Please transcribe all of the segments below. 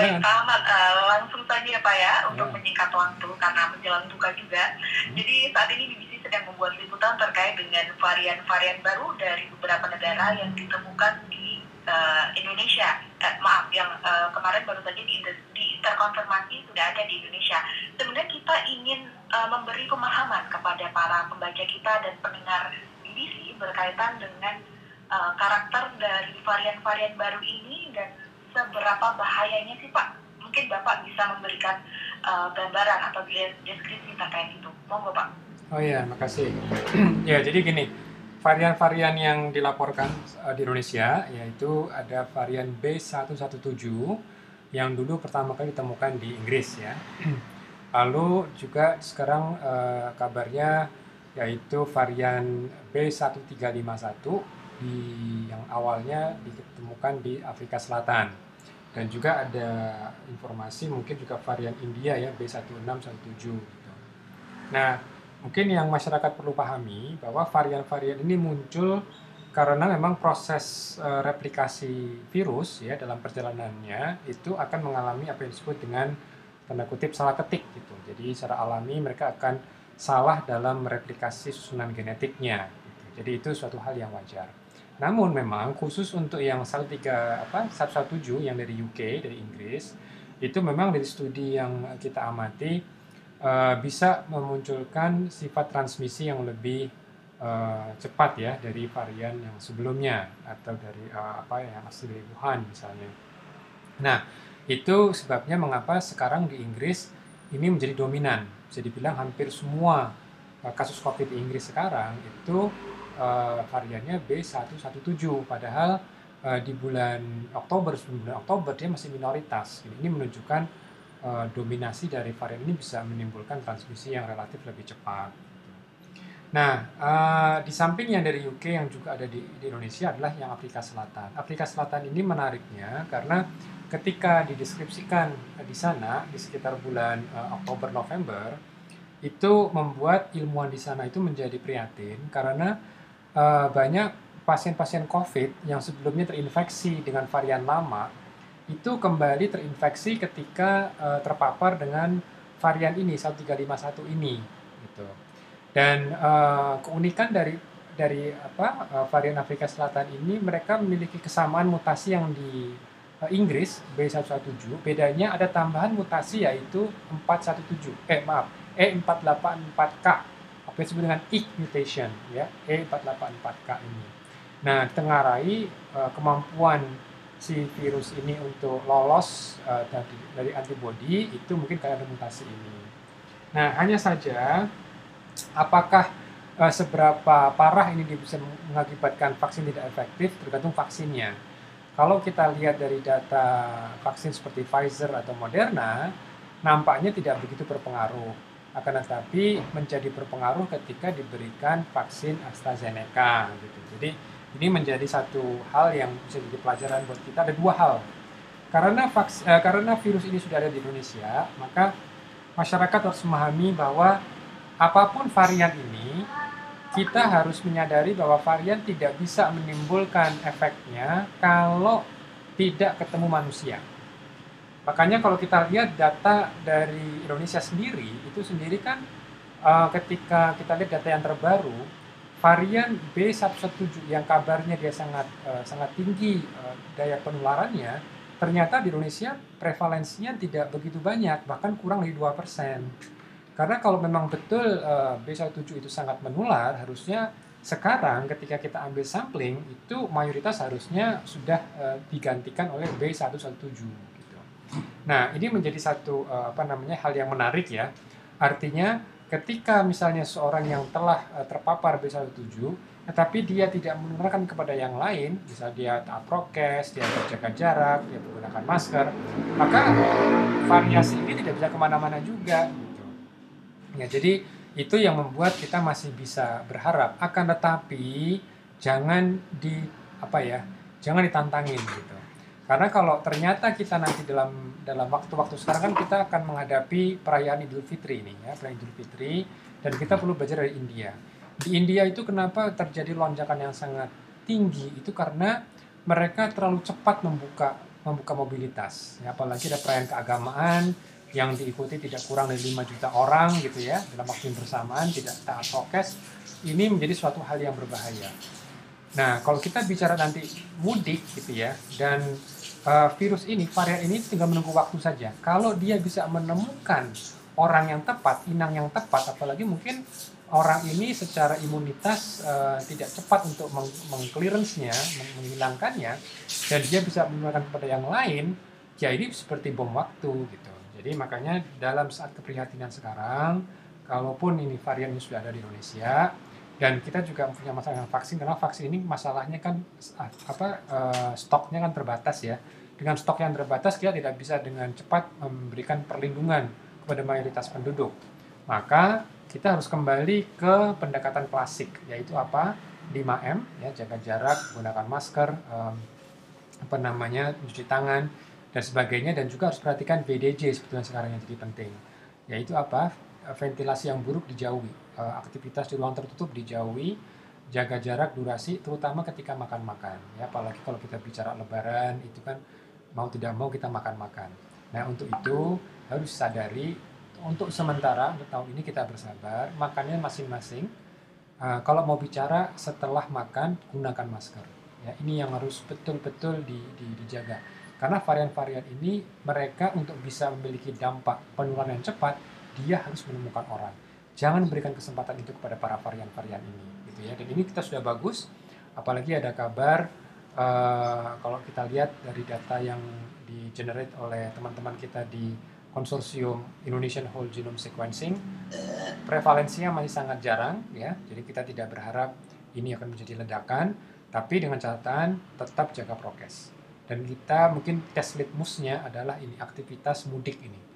Baik, Nah. Pak Ahmad, eh, langsung saja ya Pak ya, untuk Ya. menyingkat waktu karena menjelang buka juga. Jadi saat ini BBC sedang membuat liputan terkait dengan varian-varian baru dari beberapa negara yang ditemukan di eh, Indonesia. Eh, maaf, yang eh, kemarin baru saja di, di terkonfirmasi sudah ada di Indonesia. Sebenarnya kita ingin eh, memberi pemahaman kepada para pembaca kita dan pendengar BBC berkaitan dengan eh, karakter dari varian-varian baru ini dan seberapa bahayanya sih Pak? Mungkin Bapak bisa memberikan uh, gambaran atau des- deskripsi terkait itu. Monggo Pak. Oh iya, makasih. ya, jadi gini, varian-varian yang dilaporkan uh, di Indonesia yaitu ada varian B117 yang dulu pertama kali ditemukan di Inggris ya. Lalu juga sekarang uh, kabarnya yaitu varian B1351 di yang awalnya ditemukan di Afrika Selatan. Dan juga ada informasi mungkin juga varian India ya B1617 gitu. Nah, mungkin yang masyarakat perlu pahami bahwa varian-varian ini muncul karena memang proses eh, replikasi virus ya dalam perjalanannya itu akan mengalami apa yang disebut dengan tanda kutip salah ketik gitu. Jadi secara alami mereka akan salah dalam replikasi susunan genetiknya. gitu. Jadi itu suatu hal yang wajar. Namun memang khusus untuk yang 13 apa 117 yang dari UK dari Inggris itu memang dari studi yang kita amati eh, bisa memunculkan sifat transmisi yang lebih eh, cepat ya dari varian yang sebelumnya atau dari eh, apa yang asli dari Wuhan misalnya. Nah, itu sebabnya mengapa sekarang di Inggris ini menjadi dominan. Bisa dibilang hampir semua kasus COVID di Inggris sekarang itu eh, variannya B117 padahal eh, di bulan Oktober sebelum bulan Oktober dia masih minoritas. Ini menunjukkan eh, dominasi dari varian ini bisa menimbulkan transmisi yang relatif lebih cepat. Nah, eh, di samping yang dari UK yang juga ada di, di Indonesia adalah yang Afrika Selatan. Afrika Selatan ini menariknya karena ketika dideskripsikan di sana di sekitar bulan eh, Oktober November itu membuat ilmuwan di sana itu menjadi prihatin karena eh, banyak pasien-pasien COVID yang sebelumnya terinfeksi dengan varian lama itu kembali terinfeksi ketika eh, terpapar dengan varian ini 1351 ini gitu. Dan eh, keunikan dari dari apa eh, varian Afrika Selatan ini mereka memiliki kesamaan mutasi yang di eh, Inggris B117 bedanya ada tambahan mutasi yaitu 417 eh maaf E484K apa yang disebut dengan IK mutation ya E484K ini. Nah, ditengarai eh, kemampuan si virus ini untuk lolos eh, dari, dari antibodi itu mungkin karena mutasi ini. Nah, hanya saja apakah eh, seberapa parah ini bisa mengakibatkan vaksin tidak efektif tergantung vaksinnya. Kalau kita lihat dari data vaksin seperti Pfizer atau Moderna, nampaknya tidak begitu berpengaruh. Akan tetapi menjadi berpengaruh ketika diberikan vaksin AstraZeneca gitu. Jadi ini menjadi satu hal yang bisa jadi pelajaran buat kita. Ada dua hal. Karena vaks, eh, karena virus ini sudah ada di Indonesia, maka masyarakat harus memahami bahwa apa pun varian ini, kita harus menyadari bahwa varian tidak bisa menimbulkan efeknya kalau tidak ketemu manusia. Makanya kalau kita lihat data dari Indonesia sendiri, itu sendiri kan uh, ketika kita lihat data yang terbaru, varian B117 yang kabarnya dia sangat uh, sangat tinggi uh, daya penularannya, ternyata di Indonesia prevalensinya tidak begitu banyak, bahkan kurang dari 2%. Karena kalau memang betul uh, B17 itu sangat menular, harusnya sekarang ketika kita ambil sampling itu mayoritas harusnya sudah uh, digantikan oleh B117 gitu. Nah, ini menjadi satu uh, apa namanya hal yang menarik ya. Artinya ketika misalnya seorang yang telah uh, terpapar B17 tetapi dia tidak menularkan kepada yang lain, misal dia taat prokes, dia menjaga jarak, dia menggunakan masker, maka variasi ini tidak bisa ke mana-mana juga. Gitu. Ya, jadi itu yang membuat kita masih bisa berharap. Akan tetapi jangan di apa ya, jangan ditantangin gitu. Karena kalau ternyata kita nanti dalam dalam waktu-waktu sekarang kan kita akan menghadapi perayaan Idul Fitri ini ya, perayaan Idul Fitri dan kita perlu belajar dari India. Di India itu kenapa terjadi lonjakan yang sangat tinggi itu karena mereka terlalu cepat membuka membuka mobilitas. Ya, apalagi ada perayaan keagamaan yang diikuti tidak kurang dari 5 juta orang gitu ya dalam waktu yang bersamaan tidak taat prokes ini menjadi suatu hal yang berbahaya. Nah, kalau kita bicara nanti mudik gitu ya dan uh, virus ini, varian ini tinggal menunggu waktu saja. Kalau dia bisa menemukan orang yang tepat, inang yang tepat, apalagi mungkin orang ini secara imunitas uh, tidak cepat untuk meng mengclearance-nya, menghilangkannya, dan dia bisa menularkan kepada yang lain, ya ini seperti bom waktu gitu. Jadi makanya dalam saat keprihatinan sekarang, kalaupun ini varian ini sudah ada di Indonesia, dan kita juga punya masalah dengan vaksin karena vaksin ini masalahnya kan apa uh, stoknya kan terbatas ya. Dengan stok yang terbatas kita tidak bisa dengan cepat memberikan perlindungan kepada mayoritas penduduk. Maka kita harus kembali ke pendekatan klasik yaitu apa? 5M ya jaga jarak gunakan masker apa namanya cuci tangan dan sebagainya. Dan juga harus perhatikan BDJ sebetulnya sekarang yang jadi penting yaitu apa ventilasi yang buruk dijauhi uh, aktivitas di ruang tertutup dijauhi, jaga jarak, durasi, terutama ketika makan-makan. Ya, apalagi kalau kita bicara Lebaran itu kan mau tidak mau kita makan-makan. Nah untuk itu harus sadari untuk sementara untuk tahun ini kita bersabar, makannya masing-masing. Uh, kalau mau bicara setelah makan gunakan masker. Ya, ini yang harus betul-betul di, di, dijaga. Karena varian-varian ini mereka untuk bisa memiliki dampak penularan yang cepat, dia harus menemukan orang. Jangan berikan kesempatan itu kepada para varian-varian ini gitu ya. Dan ini kita sudah bagus apalagi ada kabar uh, kalau kita lihat dari data yang di generate oleh teman-teman kita di konsorsium Indonesian Whole Genome Sequencing prevalensinya masih sangat jarang ya. Jadi kita tidak berharap ini akan menjadi ledakan tapi dengan catatan tetap jaga prokes. Dan kita mungkin tes litmusnya adalah ini aktivitas mudik ini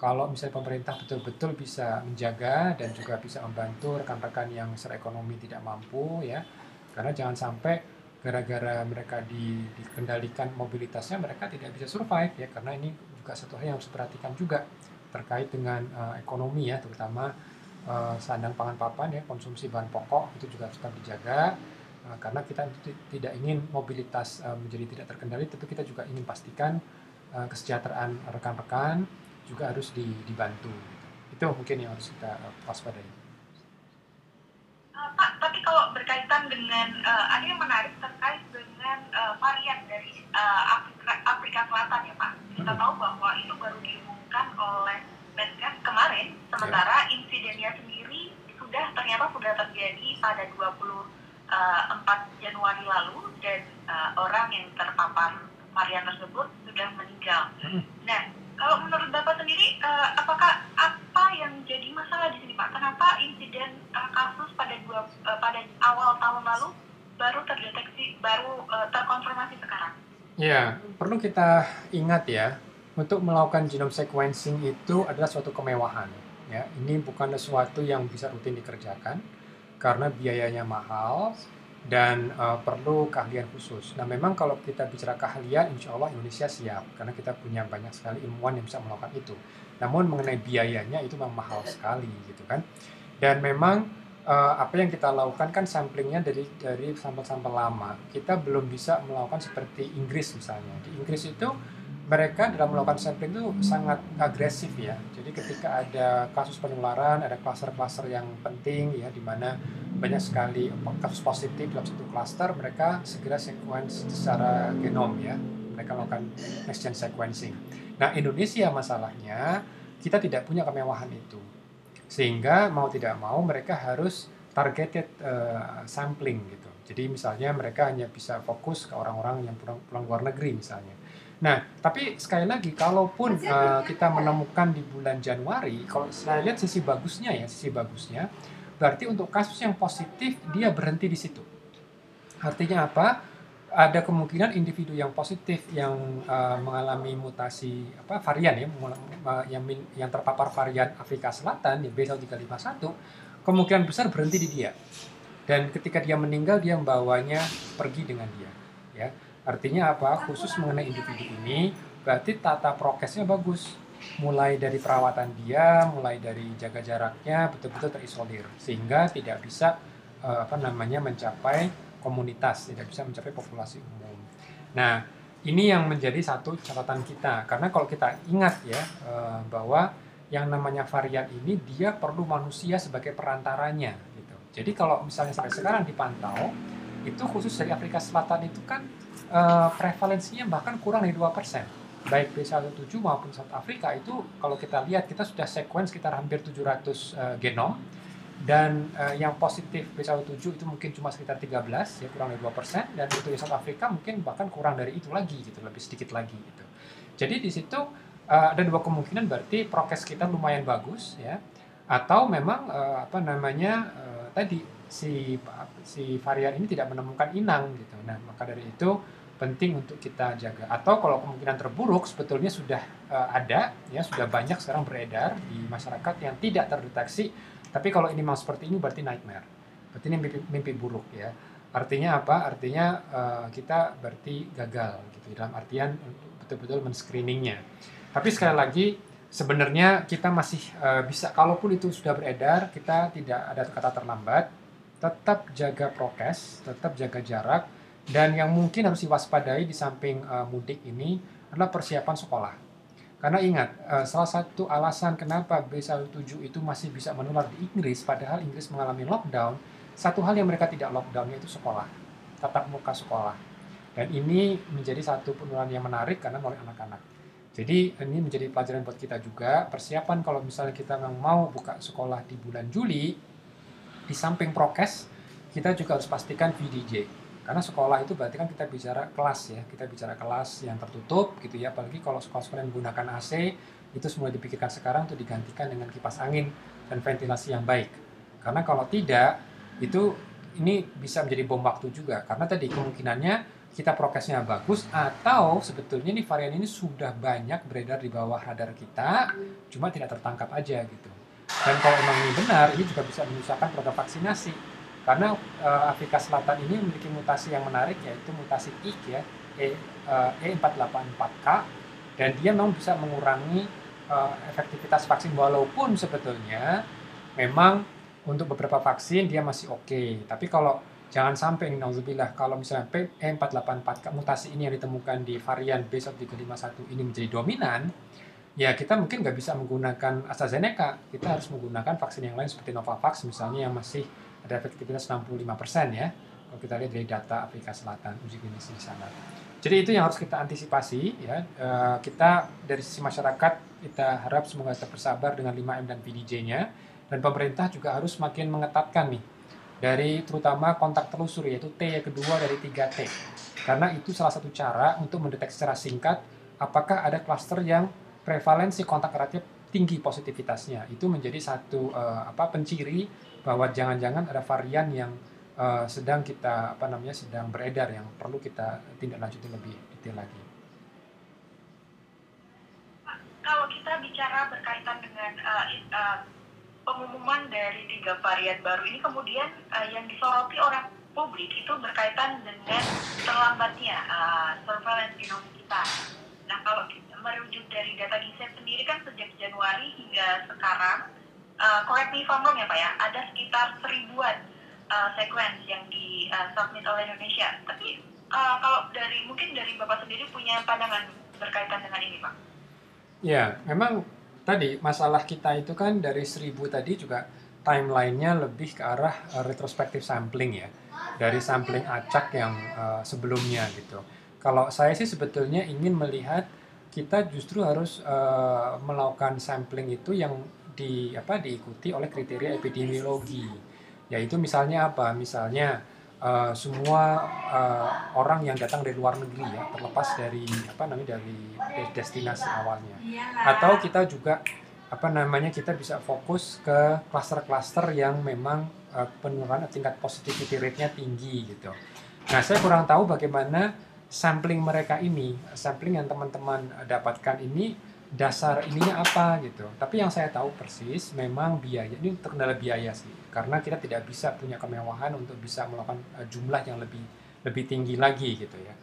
kalau misalnya pemerintah betul-betul bisa menjaga dan juga bisa membantu rekan-rekan yang secara ekonomi tidak mampu ya. Karena jangan sampai gara-gara mereka di, dikendalikan mobilitasnya mereka tidak bisa survive ya. Karena ini juga satu hal yang harus diperhatikan juga terkait dengan uh, ekonomi ya. Terutama uh, sandang pangan papan ya. Konsumsi bahan pokok itu juga harus tetap dijaga uh, karena kita tidak ingin mobilitas uh, menjadi tidak terkendali tapi kita juga ingin pastikan uh, kesejahteraan rekan-rekan juga harus dibantu. Itu mungkin yang harus kita uh, waspadai. Uh, Pak, tapi kalau berkaitan dengan uh, ada yang menarik terkait dengan uh, varian dari uh, Afrika, Afrika Selatan ya Pak. Kita hmm. tahu bahwa itu baru diumumkan oleh Menkes kemarin, sementara yeah. insidennya sendiri sudah ternyata sudah terjadi pada 24 Januari lalu dan uh, orang yang terpapar varian tersebut sudah meninggal. Hmm. Nah, kalau menurut Bapak sendiri, uh, apakah apa yang jadi masalah di sini Pak? Kenapa insiden uh, kasus pada dua uh, pada awal tahun lalu baru terdeteksi, baru uh, terkonfirmasi sekarang? Ya, perlu kita ingat ya, untuk melakukan genome sequencing itu adalah suatu kemewahan. Ya, ini bukan sesuatu yang bisa rutin dikerjakan karena biayanya mahal, dan uh, perlu keahlian khusus. Nah, memang kalau kita bicara keahlian, insya Allah Indonesia siap karena kita punya banyak sekali ilmuwan yang bisa melakukan itu. Namun mengenai biayanya itu memang mahal sekali, gitu kan. Dan memang uh, apa yang kita lakukan kan samplingnya dari dari sampel-sampel lama. Kita belum bisa melakukan seperti Inggris misalnya. Di Inggris itu mereka dalam melakukan sampling itu sangat agresif ya. Jadi ketika ada kasus penularan, ada klaster-klaster yang penting ya di mana banyak sekali kasus positif dalam satu klaster, mereka segera sequence secara genom ya. Mereka melakukan next gen sequencing. Nah, Indonesia masalahnya kita tidak punya kemewahan itu. Sehingga mau tidak mau mereka harus targeted uh, sampling gitu. Jadi misalnya mereka hanya bisa fokus ke orang-orang yang pulang, pulang luar negeri misalnya Nah, tapi sekali lagi, kalaupun uh, kita menemukan di bulan Januari, kalau saya lihat sisi bagusnya ya, sisi bagusnya, berarti untuk kasus yang positif dia berhenti di situ. Artinya apa? Ada kemungkinan individu yang positif yang uh, mengalami mutasi apa varian ya, yang yang terpapar varian Afrika Selatan ya B1351, kemungkinan besar berhenti di dia. Dan ketika dia meninggal, dia membawanya pergi dengan dia. Ya Artinya apa? Khusus mengenai individu ini, berarti tata prokesnya bagus. Mulai dari perawatan dia, mulai dari jaga jaraknya, betul-betul terisolir. Sehingga tidak bisa uh, apa namanya mencapai komunitas, tidak bisa mencapai populasi umum. Nah, ini yang menjadi satu catatan kita karena kalau kita ingat ya uh, bahwa yang namanya varian ini dia perlu manusia sebagai perantaranya gitu. Jadi kalau misalnya sampai sekarang dipantau itu khusus dari Afrika Selatan itu kan uh, prevalensinya bahkan kurang dari 2% baik B17 maupun South Africa itu kalau kita lihat kita sudah sequence sekitar hampir 700 uh, genom dan uh, yang positif B17 itu mungkin cuma sekitar 13 ya kurang dari 2% dan untuk South Africa mungkin bahkan kurang dari itu lagi gitu lebih sedikit lagi gitu. Jadi di situ uh, ada dua kemungkinan berarti prokes kita lumayan bagus ya atau memang uh, apa namanya uh, tadi si si varian ini tidak menemukan inang gitu. Nah, maka dari itu penting untuk kita jaga. Atau kalau kemungkinan terburuk sebetulnya sudah uh, ada, ya sudah banyak sekarang beredar di masyarakat yang tidak terdeteksi. Tapi kalau ini memang seperti ini berarti nightmare, berarti ini mimpi, mimpi buruk ya. Artinya apa? Artinya uh, kita berarti gagal gitu dalam artian betul-betul men-screeningnya. Tapi sekali lagi sebenarnya kita masih uh, bisa, kalaupun itu sudah beredar, kita tidak ada kata terlambat. Tetap jaga prokes, tetap jaga jarak, dan yang mungkin harus diwaspadai di samping uh, mudik ini adalah persiapan sekolah. Karena ingat, uh, salah satu alasan kenapa B17 itu masih bisa menular di Inggris, padahal Inggris mengalami lockdown, satu hal yang mereka tidak lockdown yaitu sekolah, tatap muka sekolah. Dan ini menjadi satu penularan yang menarik karena oleh anak-anak. Jadi ini menjadi pelajaran buat kita juga, persiapan kalau misalnya kita mau buka sekolah di bulan Juli, di samping prokes, kita juga harus pastikan VDJ, karena sekolah itu berarti kan kita bicara kelas ya kita bicara kelas yang tertutup gitu ya. Apalagi kalau sekolah-sekolah yang menggunakan AC itu semua dipikirkan sekarang untuk digantikan dengan kipas angin dan ventilasi yang baik. Karena kalau tidak itu ini bisa menjadi bom waktu juga. Karena tadi kemungkinannya kita prokesnya bagus atau sebetulnya nih varian ini sudah banyak beredar di bawah radar kita cuma tidak tertangkap aja gitu. Dan kalau memang ini benar ini juga bisa menyusahkan program vaksinasi karena uh, Afrika Selatan ini memiliki mutasi yang menarik yaitu mutasi IK ya, E, uh, E484K dan dia memang bisa mengurangi uh, efektivitas vaksin walaupun sebetulnya memang untuk beberapa vaksin dia masih oke. Okay. Tapi kalau jangan sampai nauzubillah kalau misalnya E484K mutasi ini yang ditemukan di varian B1351 ini menjadi dominan, ya kita mungkin nggak bisa menggunakan AstraZeneca. Kita harus menggunakan vaksin yang lain seperti Novavax misalnya yang masih ada efektivitas 65% ya kalau kita lihat dari data Afrika Selatan uji klinis di sana. Jadi itu yang harus kita antisipasi ya. E, kita dari sisi masyarakat kita harap semoga tetap bersabar dengan 5M dan PDJ-nya dan pemerintah juga harus makin mengetatkan nih dari terutama kontak telusur yaitu T yang kedua dari 3T. Karena itu salah satu cara untuk mendeteksi secara singkat apakah ada klaster yang prevalensi kontak eratnya tinggi positivitasnya. Itu menjadi satu uh, apa penciri bahwa jangan-jangan ada varian yang uh, sedang kita apa namanya sedang beredar yang perlu kita tindak lanjuti lebih detail lagi. Kalau kita bicara berkaitan dengan uh, uh, pengumuman dari tiga varian baru ini, kemudian uh, yang disoroti orang publik itu berkaitan dengan terlambatnya uh, surveillance genom kita. Nah, kalau kita merujuk dari data GISEP sendiri kan sejak Januari hingga sekarang uh, correct me if I'm wrong ya Pak ya, ada sekitar seribuan uh, sequence yang di uh, submit oleh Indonesia. Tapi uh, kalau dari mungkin dari Bapak sendiri punya pandangan berkaitan dengan ini Pak? Ya, memang tadi masalah kita itu kan dari seribu tadi juga timelinenya lebih ke arah uh, retrospective sampling ya, dari sampling acak yang uh, sebelumnya gitu. Kalau saya sih sebetulnya ingin melihat kita justru harus uh, melakukan sampling itu yang di apa diikuti oleh kriteria epidemiologi. Yaitu misalnya apa? Misalnya uh, semua uh, orang yang datang dari luar negeri ya terlepas dari apa namanya dari destinasi awalnya. Atau kita juga apa namanya kita bisa fokus ke klaster-klaster yang memang uh, penularan tingkat positivity rate-nya tinggi gitu. Nah, saya kurang tahu bagaimana sampling mereka ini, sampling yang teman-teman dapatkan ini dasar ininya apa gitu. Tapi yang saya tahu persis memang biaya ini terkendala biaya sih. Karena kita tidak bisa punya kemewahan untuk bisa melakukan uh, jumlah yang lebih lebih tinggi lagi gitu ya.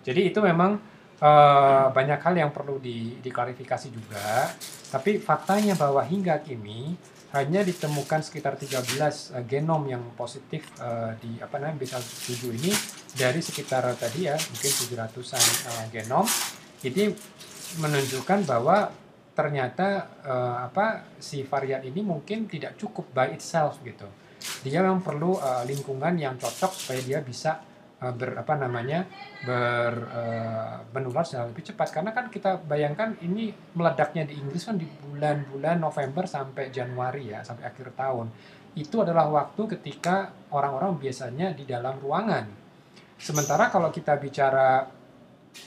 Jadi itu memang uh, banyak hal yang perlu di, diklarifikasi juga. Tapi faktanya bahwa hingga kini hanya ditemukan sekitar 13 uh, genom yang positif uh, di apa namanya B117 ini dari sekitar tadi ya mungkin 700-an uh, genom ini menunjukkan bahwa ternyata uh, apa si varian ini mungkin tidak cukup by itself gitu. Dia memang perlu uh, lingkungan yang cocok supaya dia bisa ber apa namanya ber uh, menular secara lebih cepat. Karena kan kita bayangkan ini meledaknya di Inggris kan di bulan-bulan November sampai Januari ya sampai akhir tahun. Itu adalah waktu ketika orang-orang biasanya di dalam ruangan. Sementara kalau kita bicara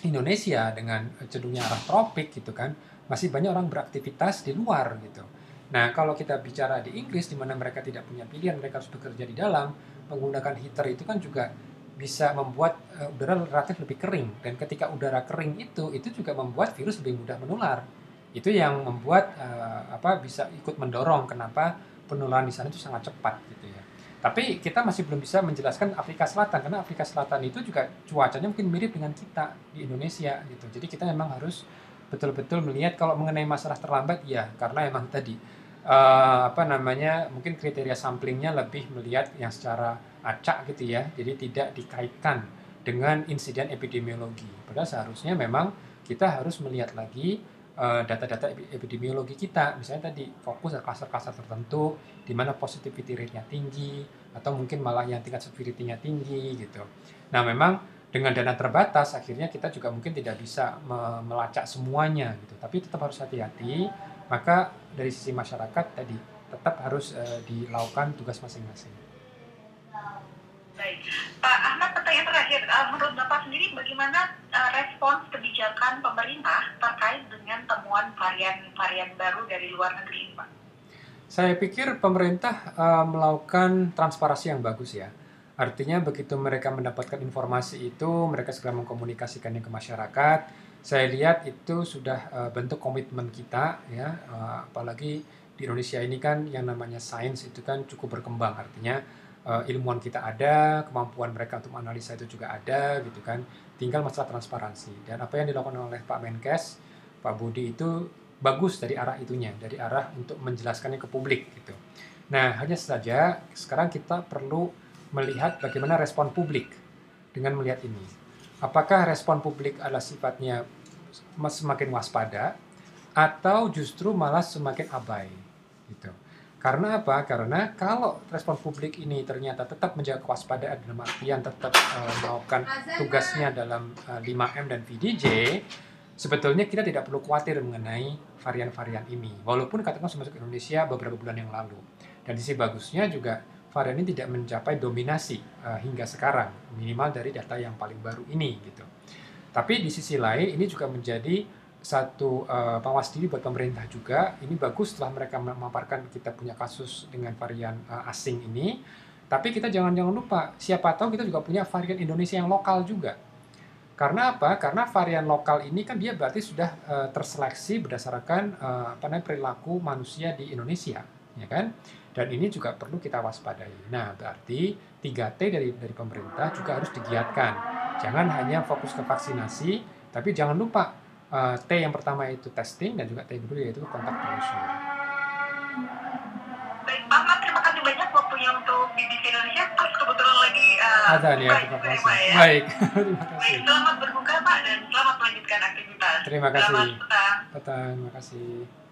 Indonesia dengan cenderungnya arah tropik gitu kan masih banyak orang beraktivitas di luar gitu. Nah kalau kita bicara di Inggris di mana mereka tidak punya pilihan mereka harus bekerja di dalam menggunakan heater itu kan juga bisa membuat uh, udara relatif lebih kering. Dan ketika udara kering itu itu juga membuat virus lebih mudah menular. Itu yang membuat uh, apa bisa ikut mendorong kenapa penularan di sana itu sangat cepat gitu ya. Tapi kita masih belum bisa menjelaskan Afrika Selatan karena Afrika Selatan itu juga cuacanya mungkin mirip dengan kita di Indonesia gitu. Jadi kita memang harus betul-betul melihat kalau mengenai masalah terlambat ya karena emang tadi uh, apa namanya mungkin kriteria samplingnya lebih melihat yang secara acak gitu ya. Jadi tidak dikaitkan dengan insiden epidemiologi. Padahal seharusnya memang kita harus melihat lagi uh, data-data epidemiologi kita. Misalnya tadi fokus ke klaster-klaster tertentu di mana positivity rate-nya tinggi atau mungkin malah yang tingkat severity-nya tinggi gitu. Nah memang dengan dana terbatas akhirnya kita juga mungkin tidak bisa melacak semuanya gitu. Tapi tetap harus hati-hati maka dari sisi masyarakat tadi tetap harus uh, dilakukan tugas masing-masing. Baik, Pak Ahmad pertanyaan terakhir, uh, menurut Bapak sendiri bagaimana uh, respons kebijakan pemerintah terkait dengan temuan varian-varian baru dari luar negeri ini, Pak? Saya pikir pemerintah uh, melakukan transparansi yang bagus ya. Artinya begitu mereka mendapatkan informasi itu, mereka segera mengkomunikasikannya ke masyarakat saya lihat itu sudah uh, bentuk komitmen kita ya. Uh, apalagi di Indonesia ini kan yang namanya sains itu kan cukup berkembang. Artinya uh, ilmuwan kita ada kemampuan mereka untuk menganalisa itu juga ada gitu kan. Tinggal masalah transparansi. Dan apa yang dilakukan oleh Pak Menkes Pak Budi itu bagus dari arah itunya dari arah untuk menjelaskannya ke publik gitu. Nah hanya saja sekarang kita perlu melihat bagaimana respon publik dengan melihat ini apakah respon publik adalah sifatnya semakin waspada atau justru malah semakin abai gitu. Karena apa? Karena kalau respon publik ini ternyata tetap menjaga kewaspadaan dalam artian tetap uh, melakukan tugasnya dalam uh, eh, 5M dan VDJ, sebetulnya kita tidak perlu khawatir mengenai varian-varian ini. Walaupun katakan masuk Indonesia beberapa bulan yang lalu. Dan sisi bagusnya juga varian ini tidak mencapai dominasi uh, hingga sekarang, minimal dari data yang paling baru ini gitu. Tapi di sisi lain ini juga menjadi satu uh, pengawas diri buat pemerintah juga. Ini bagus setelah mereka memaparkan kita punya kasus dengan varian uh, asing ini. Tapi kita jangan-jangan lupa, siapa tahu kita juga punya varian Indonesia yang lokal juga. Karena apa? Karena varian lokal ini kan dia berarti sudah uh, terseleksi berdasarkan uh, apa namanya perilaku manusia di Indonesia, ya kan? Dan ini juga perlu kita waspadai. Nah, berarti 3T dari dari pemerintah juga harus digiatkan. Jangan hanya fokus ke vaksinasi, tapi jangan lupa uh, T yang pertama itu testing dan juga T yang kedua yaitu kontak telusur. Baik, Pak terima kasih banyak waktunya untuk BBC Indonesia. Pas kebetulan lagi uh, ada nih ya, terima kasih. Ya. Baik, terima kasih. Baik, selamat berbuka Pak dan selamat melanjutkan aktivitas. Terima kasih. Selamat petang. Petang, terima kasih.